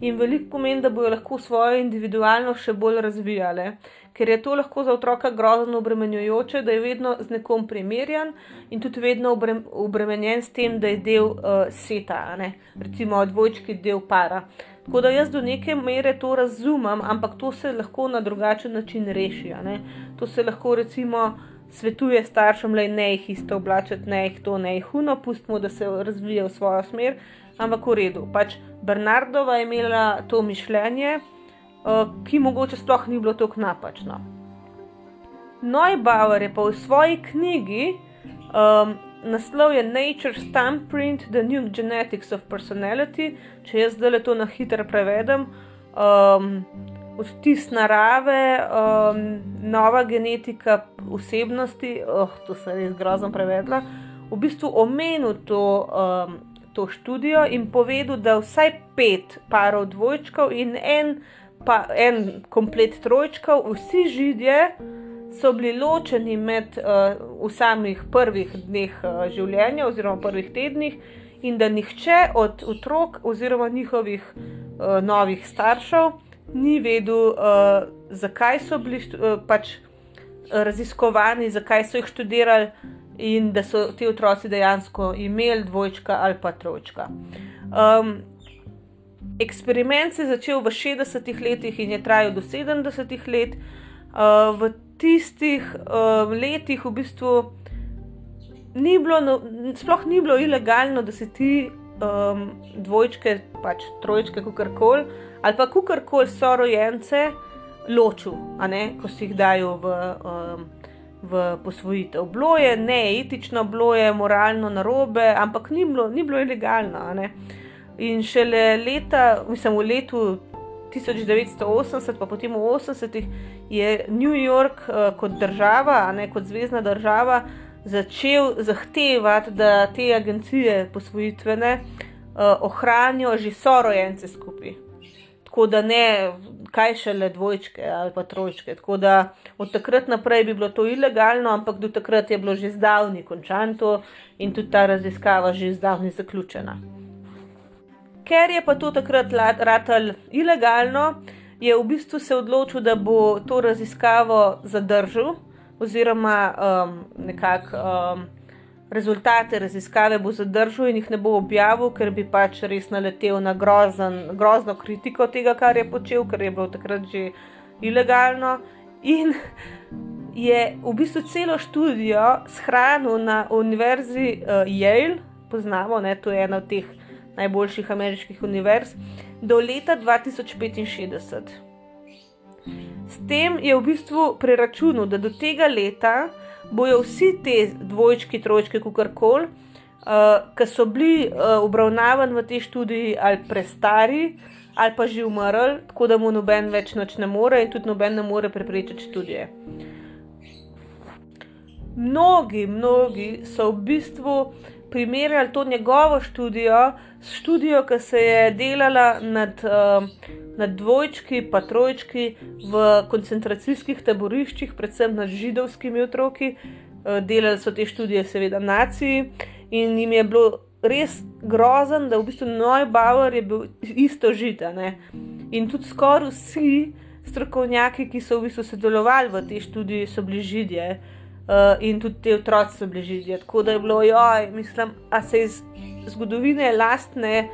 in veliko pomeni, da bojo lahko svojo individualnost še bolj razvijale. Ker je to lahko za otroka grozno obremenjujoče, da je vedno z nekom primerjan in tudi vedno obremenjen s tem, da je del uh, seta, recimo dvojčki del para. Tako da jaz do neke mere to razumem, ampak to se lahko na drugačen način reši. To se lahko recimo svetuje staršem, da ne jih isto oblačiti, ne jih to, ne jih huno, pustimo, da se razvija v svojo smer ampak v redu. Pač Bernardova je imela to mišljenje, uh, ki mogoče sploh ni bilo tako napačno. Neubauer je pa v svoji knjigi, um, naslov je Nature Stampprint: The New Genetics of Personality, če jaz zdaj to na hitro prevedem. Um, Vtis narave, um, nova genetika osebnosti, oh, to se je grozno prevedla, v bistvu omenil to um, to študijo in povedal, da vsaj pet parov dvojčkov in en, pa, en komplet trojčkov, vsi židje so bili ločeni med uh, v samih prvih dneh uh, življenja oziroma prvih tednih in da nihče od otrok oziroma njihovih uh, novih staršev ni vedel, uh, zakaj so bili uh, pač raziskovani, zakaj so jih študirali in da so ti otroci dejansko imeli dvojčka ali pa trojčka. Um, eksperiment se je začel v 60-ih letih in je trajal do 70-ih let. Uh, v tistih uh, letih v bistvu ni bilo, no, sploh ni bilo ilegalno, da se ti um, dvojčke, pač trojčke, kakorkoli, ali pa kakorkoli so rojence ločil, ko si jih dajo v. Um, v posvojitev. Bilo je neetično, bilo je moralno narobe, ampak ni bilo, ni bilo ilegalno. In šele leta, mislim, v letu 1980, pa potem v 80-ih, je New York uh, kot država, ne kot zvezdna država, začel zahtevati, da te agencije posvojitvene uh, ohranijo že sorojence skupaj tako da ne, kaj šele dvojčke ali pa trojčke. Tako da od takrat naprej bi bilo to ilegalno, ampak do takrat je bilo že zdavni končano in tudi ta raziskava že zdavni zaključena. Ker je pa to takrat ratal ilegalno, je v bistvu se odločil, da bo to raziskavo zadržal oziroma um, nekako. Um, rezultate raziskave bo zadržal in jih ne bo objavil, ker bi pač res naletel na grozen, grozno kritiko tega, kar je počel, ker je bilo takrat že ilegalno. In je v bistvu celo študijo shranil na univerzi uh, Yale, poznamo, to je ena od teh najboljših ameriških univerz, do leta 2065. S tem je v bistvu preračunal, da do tega leta bojo vsi te dvojčki, trojčki, kukorkoli, uh, ki so bili uh, obravnavani v tej študiji ali prestari, ali pa že umrli, tako da mu noben več noč ne more in tudi noben ne more preprečiti študije. Mnogi, mnogi so v bistvu primerjali to njegovo študijo s študijo, ki se je delala nad, uh, nad dvojčki, pa trojčki v koncentracijskih taboriščih, predvsem nad židovskimi otroki. Uh, delali so te študije, seveda, naciji in jim je bilo res grozen, da v bistvu Neubauer je bil isto žita. Ne? In tudi skoraj vsi strokovnjaki, ki so v bistvu sodelovali v tej študiji, so bili židje. Uh, in tudi te otroci so bili židje. Tako da je bilo, joj, mislim, a se iz zgodovine lastne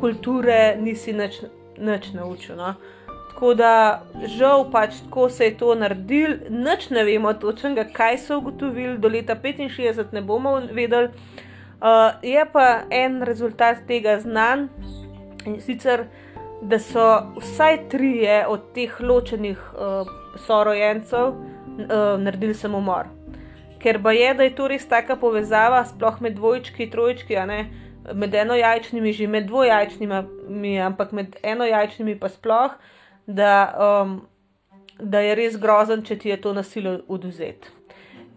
kulture nisi nič, nič naučil. No? Tako da, žal, pač tako se je to naredil, nič ne vemo točno, kaj so ugotovili, do leta 65 ne bomo vedeli. Uh, je pa en rezultat tega znan in sicer, da so vsaj trije od teh ločenih uh, sorojencev uh, naredili samomor. Ker pa je, da je to res taka povezava, sploh med dvojčki, trojčki, med enojajčnimi, že med dvojajčnimi, ampak med enojajčnimi pa sploh, da, um, da je res grozen, če ti je to nasilje oduzeti.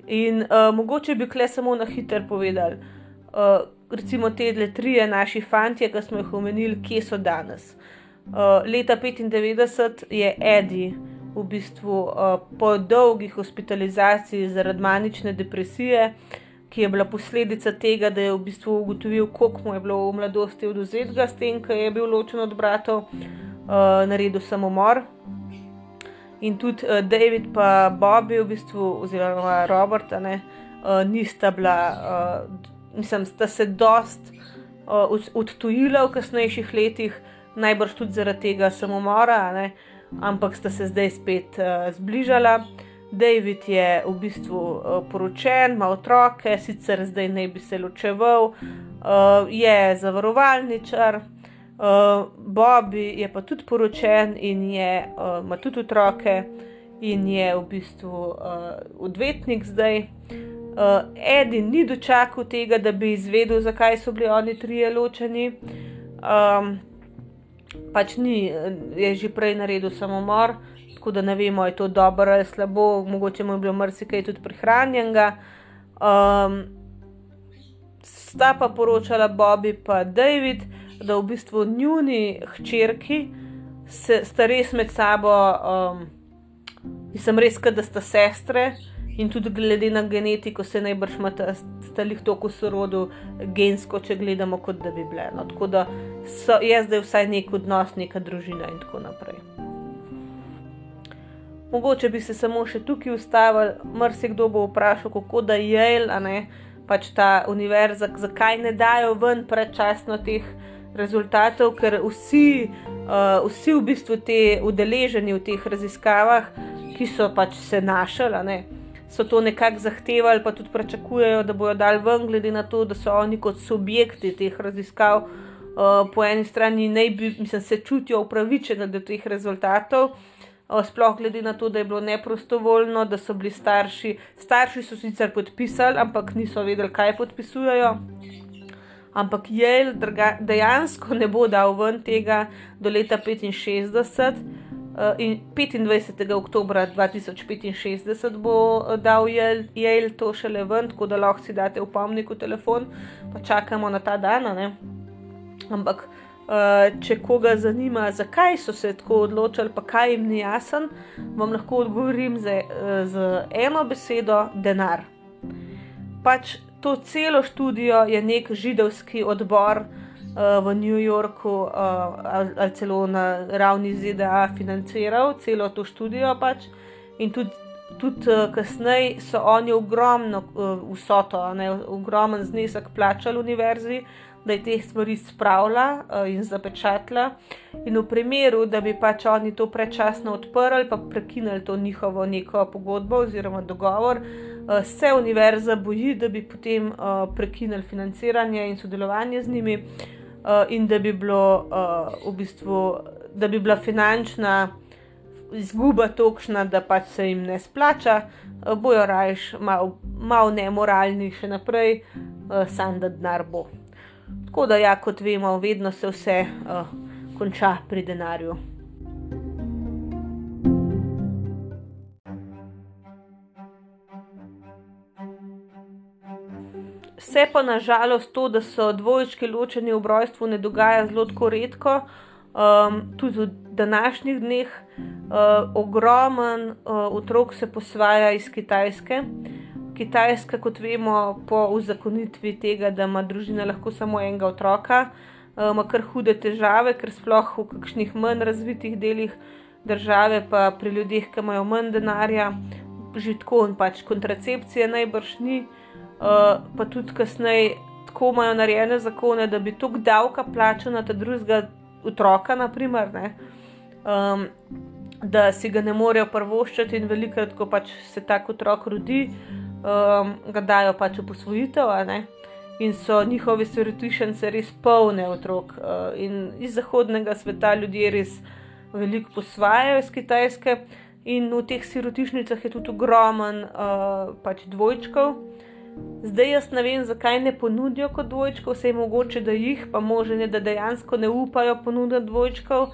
In uh, mogoče bi kle samo na hiter povedali. Eh, recimo te dve, tri naši fanti, ki smo jih omenili, kje so danes. Uh, leta 95 je Edi v bistvu uh, po dolgih hospitalizaciji zaradi manične depresije, ki je bila posledica tega, da je v bistvu ugotovil, koliko mu je bilo v mladosti oduzetega s tem, ker je bil ločen od bratov, uh, naredil samomor. In tudi uh, David in Bobby, v bistvu, oziroma Robert, ne, uh, nista bila. Uh, mislim, da se dost uh, odtujila v kasnejših letih, najbrž tudi zaradi tega samomora, ne? Ampak sta se zdaj spet uh, zbližala. David je v bistvu uh, poročen, ima otroke, sicer zdaj ne bi se ločeval, uh, je zavarovalničar. Uh, Bobby je pa tudi poročen in je, uh, ima tudi otroke, in je v bistvu uh, odvetnik zdaj. Uh, Edi ni dočakal tega, da bi izvedel, zakaj so bili oni trije ločeni. Um, pač ni, je že prej naredil samomor, tako da ne vemo, je to dobro ali slabo, mogoče mu je bilo marsikaj tudi prihranjenega. Um, sta pa poročala Bobby in David, da v bistvu njuni hčerki sta res med sabo, um, nisem res, da sta sestre. In tudi glede na genetiko se najbrž imata stalih toliko sorodu gensko, če gledamo, kot da bi bile. No, tako da so, je zdaj vsaj nek odnos, neka družina in tako naprej. Mogoče bi se samo še tukaj ustavil, marsikdo bo vprašal, kako da je Yale, ne, pač ta univerza, zakaj ne dajo ven predčasno teh rezultatov, ker vsi, uh, vsi v bistvu te udeleženi v teh raziskavah, ki so pač se našali so to nekako zahtevali, pa tudi pričakujejo, da bodo dal ven, glede na to, da so oni kot subjekti teh raziskav uh, po eni strani ne bi, mislim, se čutijo upravičeni do teh rezultatov. Uh, sploh glede na to, da je bilo neprostovoljno, da so bili starši. Starši so sicer podpisali, ampak niso vedeli, kaj podpisujejo. Ampak Jel dejansko ne bo dal ven tega do leta 65. Uh, in 25. oktober 2065 bo eh, dal Jale to šele ven, tako da lahko si date upomnik v telefon, pa čakamo na ta dan. Ne? Ampak, uh, če koga zanima, zakaj so se tako odločili, pa kaj jim ni jasen, vam lahko odgovorim z, z eno besedo: denar. Pač to celo študijo je nek židovski odbor v New Yorku uh, ali, ali celo na ravni ZDA financiral celo to študijo. Pač. In tudi, tudi uh, kasneje so oni ogromno uh, vsoto, ne, ogromen znesek plačali univerzi. Da je te stvari spravila uh, in zapečatila, in v primeru, da bi pač oni to predčasno odprli, pa prekinili to njihovo neko pogodbo oziroma dogovor, uh, se univerza boji, da bi potem uh, prekinili financiranje in sodelovanje z njimi, uh, uh, in da bi, bilo, uh, v bistvu, da bi bila finančna, izguba tokšna, da pač se jim ne splača, uh, bojo rajš malo mal nemoralni še naprej, uh, sam da denar bo. Tako da, ja, kot vemo, vedno se vse uh, konča pri denarju. Se pa nažalost to, da so dvojčki ločeni v rojstvu, ne dogaja zelo redko. Um, tudi v današnjih dneh uh, ogromen uh, otrok se posvaja iz Kitajske. Kitajska, kot vemo, po uzakonitvi tega, da ima družina lahko samo enega otroka, uh, ima kar hude težave, ker sploh v kakšnih manj razvitih delih države, pa pri ljudeh, ki imajo manj denarja, že tako in pač kontracepcije najbrž ni. Uh, pa tudi kasneje tako imajo narejene zakone, da bi to davka plačal na ta drugega otroka, naprimer, ne, um, da si ga ne morejo prvoščati in velikrat, ko pač se tak otrok rodi, um, ga dajo pač v posvojitev. In so njihovi sirotišnice res polne otrok. Uh, in iz zahodnega sveta ljudje res veliko posvajajo iz Kitajske, in v teh sirotišnicah je tudi ogromen uh, pač dvojčkov. Zdaj jaz ne vem, zakaj ne ponudijo kot dvojčkov, vse je mogoče, da jih, pa možene, da dejansko ne upajo ponuditi dvojčkov,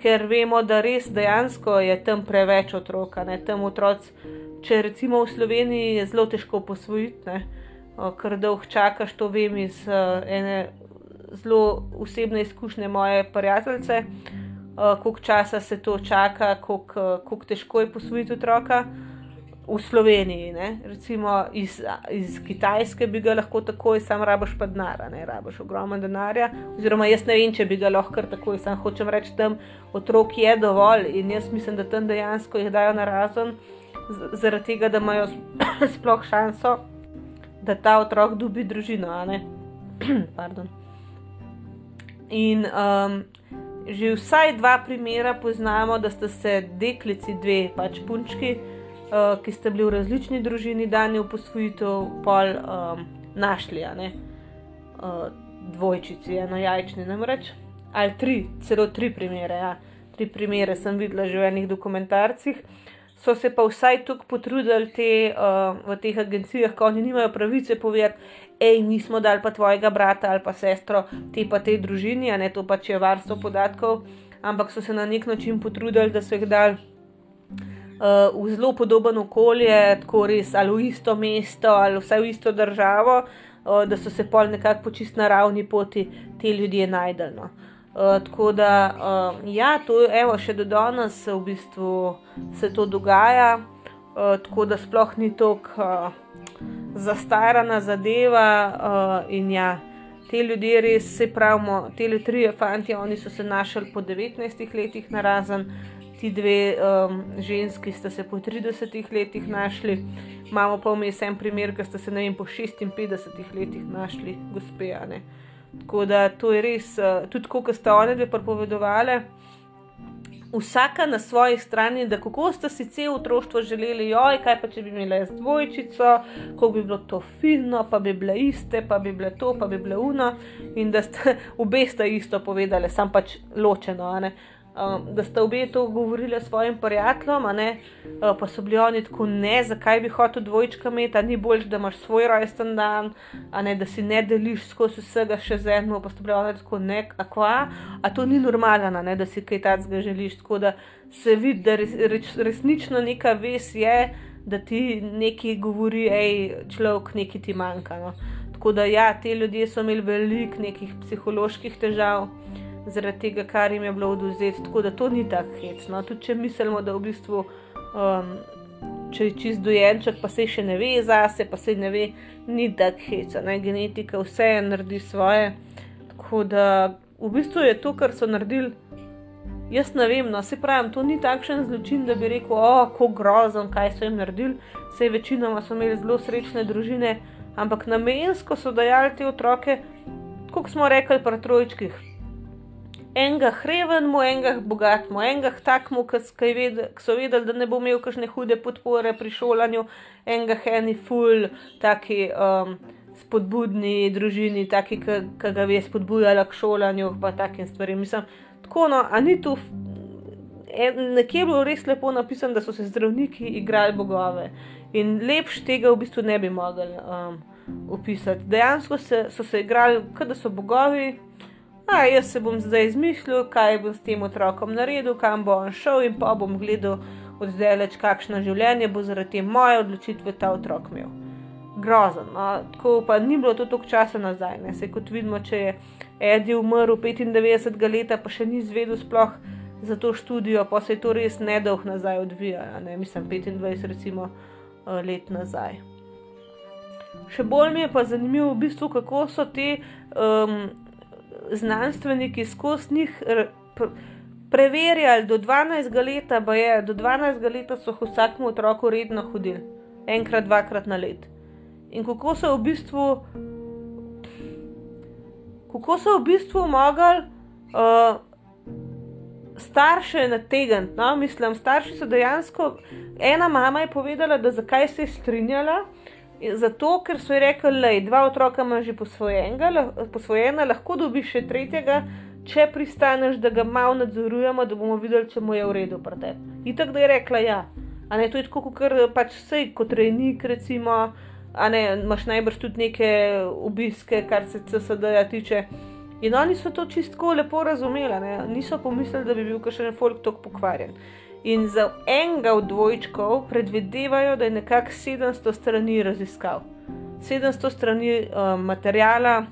ker vemo, da res dejansko je tam preveč otroka, ne. Tam otroci. Če recimo v Sloveniji je zelo težko posvojiti, ne, ker dolg čakaš, to vem iz uh, ene zelo osebne izkušnje moje prijateljice, uh, koliko časa se to čaka, koliko, koliko težko je posvojiti otroka v Sloveniji, ne? recimo iz, iz Kitajske bi ga lahko takoj, sam rabaš pa denar, ne rabaš ogromno denarja. Oziroma, jaz ne vem, če bi ga lahko takoj, sam hočem reči, tam otrok je dovolj in jaz mislim, da tam dejansko jih dajo na razen, zaradi tega, da imajo sploh šanso, da ta otrok dobi družino. in um, že vsaj dva primera poznamo, da sta se deklici, dve pač punčki. Eh, ki ste bili v različni družini, dani v posvojitev, pol um, našli, uh, dvojčici, eno jajčni, ne moreš. Ali tri, celo tri primere. Ja. Tri primere sem videla že v enih dokumentarcih. So se pa vsaj tako potrudili te, uh, v teh agencijah, ko oni nimajo pravice povedati, hej, nismo dali pa tvojega brata ali pa sestro, te pa te družini, a ne to pač je varstvo podatkov, ampak so se na nek način potrudili, da so jih dali uh, v zelo podobno okolje, tako res ali v isto mesto ali vse v isto državo, uh, da so se pol nekako po čist naravni poti te ljudje najdel. No. Uh, tako da, uh, ja, to je evo, še do danes v bistvu se to dogaja, uh, tako da sploh ni tako uh, zastarana zadeva. Uh, in ja, te ljudje res se pravimo, te tri fanti, oni so se našli po 19 letih na razen ti dve um, ženski sta se po 30 letih našli, imamo pa vmes en primer, ki sta se vem, po 56 letih našli, gospejane. Tako da to je res, uh, tudi ko sta one dve prepovedovali. Vsaka na svoji strani, da kako ste si cel otroštvo želeli, joj, kaj pa če bi imeli z dvojčico, kako bi bilo to fino, pa bi bile iste, pa bi bile to, pa bi bile uno, in da ste obe sta isto povedali, sam pač ločeno. Uh, um, da sta obe to govorili svojim prijateljem, uh, pa so bili oni tako ne, zakaj bi hotel dvojčka imeti, ni bolj, da imaš svoj rojsten dan, ne, da si ne deliš skozi vsega še z enim, pa so bili oni tako ne, akva, a to ni normalno, ne, da si kaj takega želiš. Tako da se vidi, da res, res, resnično neka ves je, da ti nekaj govori, hej, človek, nekaj ti manjka. No. Tako da ja, te ljudje so imeli veliko nekih psiholoških težav zaradi tega, kar jim je bilo oduzeti. Tako da to ni tako hecno. Tudi če mislimo, da v bistvu, um, če je čist dojenček, pa se še ne ve zase, pa se ne ve, ni tako hecno. Genetika vse naredi svoje. Tako da v bistvu je to, kar so naredili. Jaz ne vem, no se pravi, to ni takšen zločin, da bi rekel, o, kako grozen, kaj so jim naredili. Vse večinoma so imeli zelo srečne družine, ampak namensko so dajali te otroke, kot smo rekli, pri trojčkih, enega hrevenmu, enega bogatmu, enega takmu, ki so vedeli, da ne bo imel kakšne hude podpore pri šolanju, enega heni ful, taki um, spodbudni družini, taki, ki ga je spodbujala k šolanju, pa takim stvarem. Mislim, tako no, a ni tu. nekje je bilo res lepo napisano, da so se zdravniki igrali bogove. In lepš tega v bistvu ne bi mogli um, opisati. Dejansko se, so se igrali, kot da so bogovi. A, jaz se bom zdaj izmislil, kaj bom s tem otrokom naredil, kam bo on šel, in pa bom gledal od zdaj kakšno življenje bo zaradi te moje odločitve ta otrok imel. Grozen. No? Tako pa ni bilo to toliko časa nazaj. Ne? Se kot vidimo, če je Edi umrl 95 let, pa še ni izvedel sploh za to študijo, pa se je to res nedolg nazaj odvijalo, ne? mislim 25 recimo, eh, let nazaj. Še bolj mi je pa zanimivo, v bistvu, kako so ti um, znanstveniki skozi njih. Pr preverjali do 12 let, pa je do 12 let so vsakmu otroku redno hodili, enkrat, dvakrat na let. In kako so v bistvu, kako so v bistvu mogli uh, starše nategniti. No? Mislim, starši so dejansko, ena mama je povedala, da zakaj se je strinjala. Zato, ker so ji rekli, da je dva otroka ima že posvojena, lahko dobiš še tretjega, če pristaneš, da ga malo nadzorujemo, da bomo videli, če mu je v redu. In tako da je rekla, ja. A ne to je tako, kot pač vse, kot rejnik, recimo, a ne imaš najbrž tudi neke obiske, kar se CSD-ja tiče. In oni so to čistko lepo razumeli, niso pomislili, da bi bil še en folk tako pokvarjen. In za enega od dvojčkov predvidevajo, da je nekako 700 strani raziskav. 700 strani um, materijala,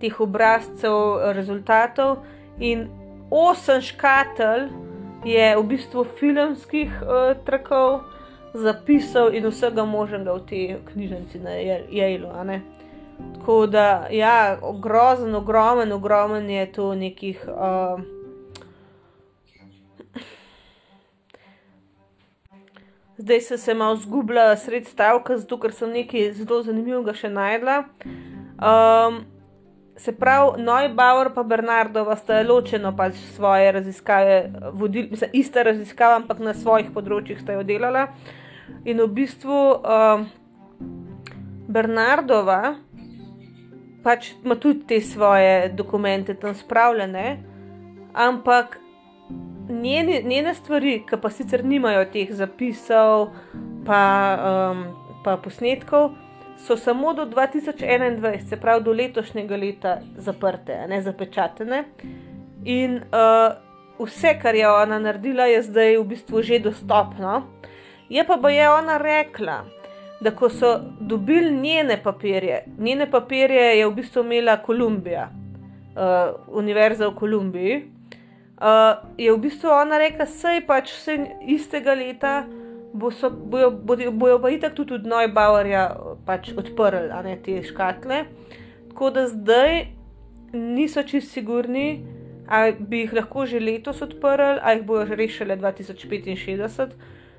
teh obrazcev, rezultatov, in 8 škatelj je v bistvu filmskih uh, trakov, zapisov in vsega možnega v tej knjižnici na Jailu. Tako da, ja, grozen, ogromen, ogromen je to nekih. Uh, zdaj se je malo zgubila sred stavka, zato ker sem nekaj zelo zanimivega še najdla. Um, se pravi, Neubauer in Bernardova sta ločeno pač svoje raziskave vodili, mislim, ista raziskava, ampak na svojih področjih sta jo delala. In v bistvu uh, Bernardova pač ima tudi te svoje dokumente tam spravljene, ampak njene, njene stvari, ki pa sicer nimajo teh zapisov, pa, um, pa posnetkov, so samo do 2021, se pravi do letošnjega leta, zaprte, ne zapečatene. In uh, vse, kar je ona naredila, je zdaj v bistvu že dostopno. Je pa bo je ona rekla, da ko so dobili njene papirje, njene papirje je v bistvu imela Kolumbija, uh, Univerza v Kolumbiji, uh, je v bistvu ona rekla, je pač vse istega leta, bo so, bojo, bojo, bojo pa itak tudi od Neubauerja pač odprli ne, te škatle. Tako da zdaj niso čisto sigurni, ali bi jih lahko že letos odprli, ali jih bojo rešili 2065.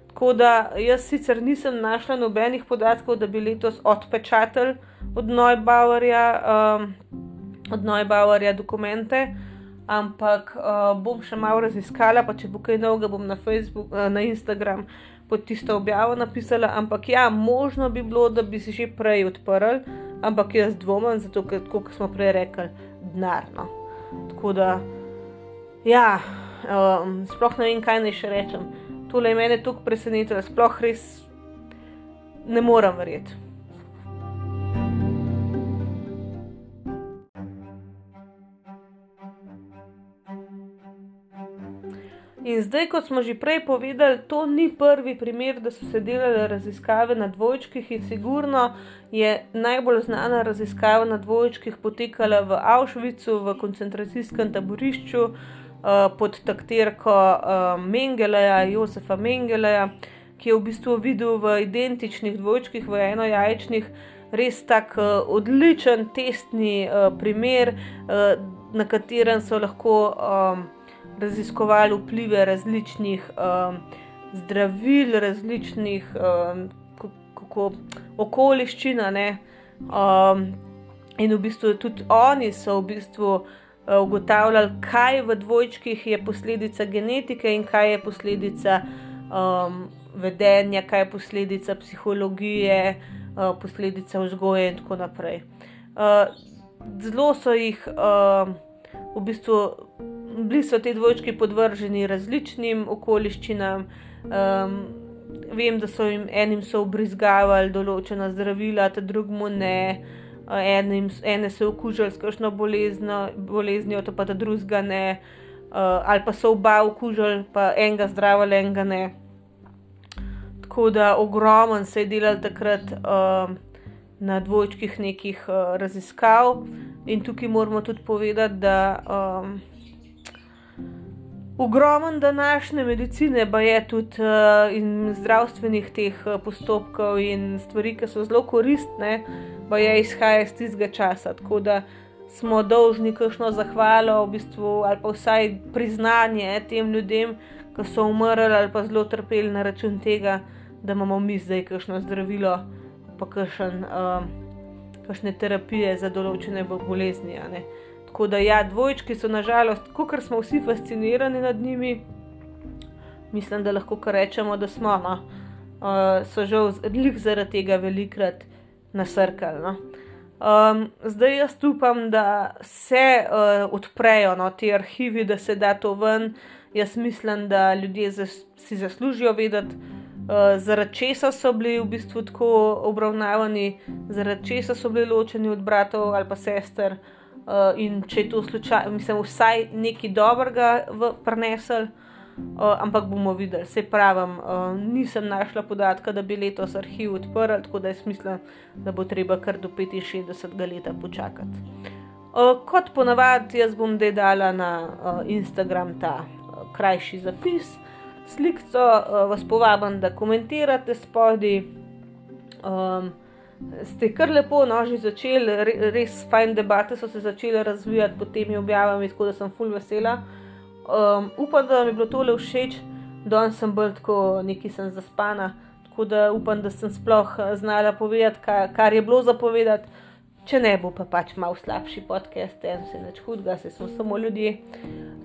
Tako da jaz sicer nisem našla nobenih podatkov, da bi letos odpečatali od Neubauerja, um, od Neubauerja dokumente, ampak uh, bom še malo raziskala, pa če bo kaj novega, bom na Facebook, uh, na Instagram pod tisto objavo napisala. Ampak ja, možno bi bilo, da bi se že prej odprli, ampak jaz dvomim, zato ker, kot smo prej rekli, denarno. Tako da, ja, um, sploh ne vem, kaj naj še rečem tole je mene tako presenetilo, sploh res ne morem verjeti. In zdaj, kot smo že prej povedali, to ni prvi primer, da so se delale raziskave na dvojčkih, in sigurno je najbolj znana raziskava na dvojčkih potekala v Auschwitzu, v koncentracijskem taborišču, uh, pod taktirko uh, Mengeleja, Josefa Mengeleja, ki je v bistvu videl v identičnih dvojčkih, v enojajčnih, res tak uh, odličen testni uh, primer, uh, na katerem so lahko um, raziskovali vplive različnih um, zdravil, različnih um, kako, okoliščin. Um, in v bistvu tudi oni so v bistvu Eh, ugotavljali, kaj v dvojčkih je posledica genetike in kaj je posledica um, vedenja, kaj je posledica psihologije, uh, posledica vzgoje in tako naprej. Uh, zelo so jih uh, v bistvu bili so ti dvojčki podvrženi različnim okoliščinam. Um, vem, da so jim enim so obrizgavali določena zdravila, ta drugmu ne. Enim, ene so okužili s kakšno boleznijo, to pa ta drugega ne. Uh, ali pa so oba okužili, pa enega zdravili, enega ne. Tako da ogromen se je delal takrat uh, na dvojčkih nekih uh, raziskav, in tukaj moramo tudi povedati, da. Um, Ogromen današnje medicine, pa je tudi uh, in zdravstvenih teh uh, postopkov in stvari, ki so zelo koristne, pa je izhaja iz tistega časa. Tako da smo dolžni kakšno zahvalo, v bistvu, ali pa vsaj priznanje tem ljudem, ki so umrli ali pa zelo trpeli na račun tega, da imamo mi zdaj kakšno zdravilo, pa kakšen, uh, kakšne terapije za določene bolezni. Tako da, ja, dvojčki so nažalost, kot smo vsi fascinirani nad njimi, mislim, da lahko rečemo, da smo, no, uh, so žal zaradi tega velikrat nasrkali. No. Um, zdaj jaz upam, da se uh, odprejo no, ti arhivi, da se da to ven. Jaz mislim, da ljudje zas, si zaslužijo vedeti, uh, zaradi česa so bili v bistvu tako obravnavani, zaradi česa so bili ločeni od bratov ali pa sester. Uh, in če je to slučajno, mislim, vsaj nekaj dobrega v prenesel, uh, ampak bomo videli. Se pravim, uh, nisem našla podatka, da bi letos arhiv odprl, tako da je smisel, da bo treba kar do 65 let počakati. Uh, kot ponavadi, jaz bom zdaj dala na uh, Instagram ta uh, krajši zapis, sliko, uh, vas povabim, da komentirate spodaj. Um, ste kar lepo noži začeli, res fajn debate so se začele razvijati pod temi objavami, tako da sem full vesela. Um, upam, da vam je bilo tole všeč, danes sem bolj tako, neki sem zaspana, tako da upam, da sem sploh eh, znala povedati, kar, kar je bilo zapovedati. Če ne bo pa pač malo slabši podcast, en se neč hudga, se smo samo ljudje.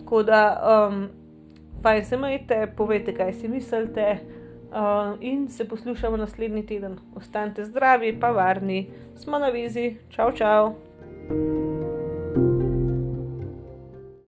Tako da, um, fajn se majte, povejte, kaj si mislite. Uh, in se poslušamo naslednji teden. Ostanite zdravi, pa varni, smo na vizi, čau, čau. thank you